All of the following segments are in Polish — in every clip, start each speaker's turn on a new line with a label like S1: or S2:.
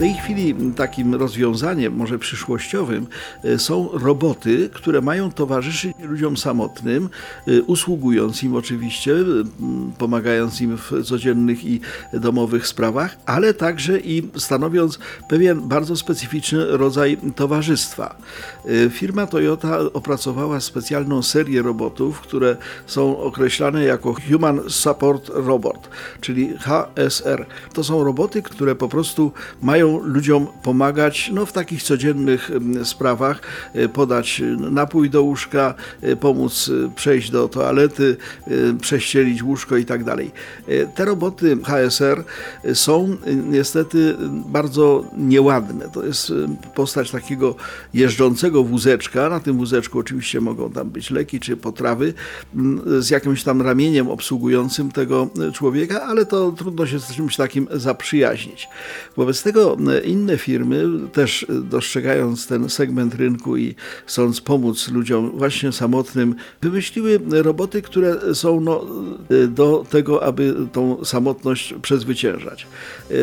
S1: Tej chwili takim rozwiązaniem, może przyszłościowym, e, są roboty, które mają towarzyszyć ludziom samotnym, e, usługując im oczywiście, m, pomagając im w codziennych i domowych sprawach, ale także i stanowiąc pewien bardzo specyficzny rodzaj towarzystwa. E, Firma Toyota opracowała specjalną serię robotów, które są określane jako Human Support Robot, czyli HSR. To są roboty, które po prostu mają ludziom pomagać no, w takich codziennych sprawach, e, podać napój do łóżka, e, pomóc e, przejść do toalety, prześcielić łóżko i tak dalej. Te roboty HSR są niestety bardzo nieładne. To jest postać takiego jeżdżącego wózeczka. Na tym wózeczku oczywiście mogą tam być leki czy potrawy z jakimś tam ramieniem obsługującym tego człowieka, ale to trudno się z czymś takim zaprzyjaźnić. Wobec tego inne firmy, też dostrzegając ten segment rynku i chcąc pomóc ludziom właśnie samotnym, wymyśliły roboty, które są no, do tego, aby tą samotność przezwyciężać.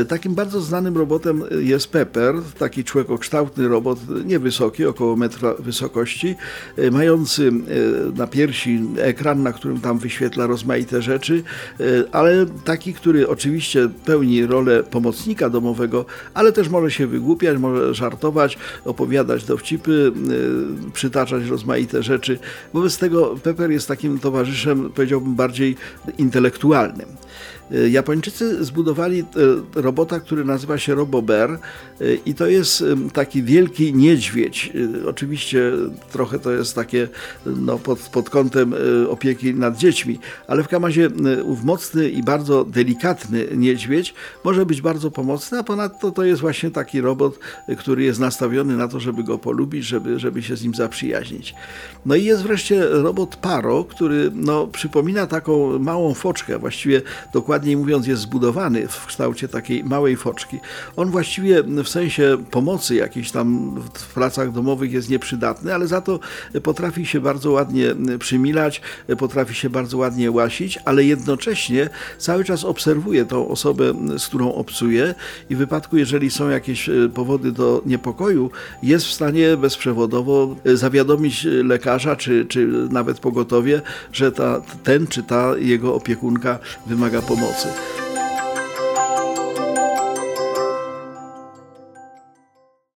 S1: Takim bardzo znanym robotem jest Pepper, taki człowiekokształtny robot, niewysoki, około metra wysokości, mający na piersi ekran, na którym tam wyświetla rozmaite rzeczy, ale taki, który oczywiście pełni rolę pomocnika domowego, ale też może się wygłupiać, może żartować, opowiadać dowcipy, yy, przytaczać rozmaite rzeczy. Wobec tego Pepper jest takim towarzyszem, powiedziałbym, bardziej intelektualnym. Yy, Japończycy zbudowali yy, robota, który nazywa się RoboBear i to jest taki wielki niedźwiedź. Oczywiście trochę to jest takie no, pod, pod kątem opieki nad dziećmi, ale w kamazie ów mocny i bardzo delikatny niedźwiedź może być bardzo pomocny, a ponadto to jest właśnie taki robot, który jest nastawiony na to, żeby go polubić, żeby, żeby się z nim zaprzyjaźnić. No i jest wreszcie robot Paro, który no, przypomina taką małą foczkę, właściwie dokładniej mówiąc jest zbudowany w kształcie takiej małej foczki. On właściwie w sensie pomocy jakiejś tam w pracach domowych jest nieprzydatny, ale za to potrafi się bardzo ładnie przymilać, potrafi się bardzo ładnie łasić, ale jednocześnie cały czas obserwuje tą osobę, z którą obcuje i w wypadku, jeżeli są jakieś e, powody do niepokoju, jest w stanie bezprzewodowo e, zawiadomić lekarza czy, czy nawet pogotowie, że ta, ten czy ta jego opiekunka wymaga pomocy.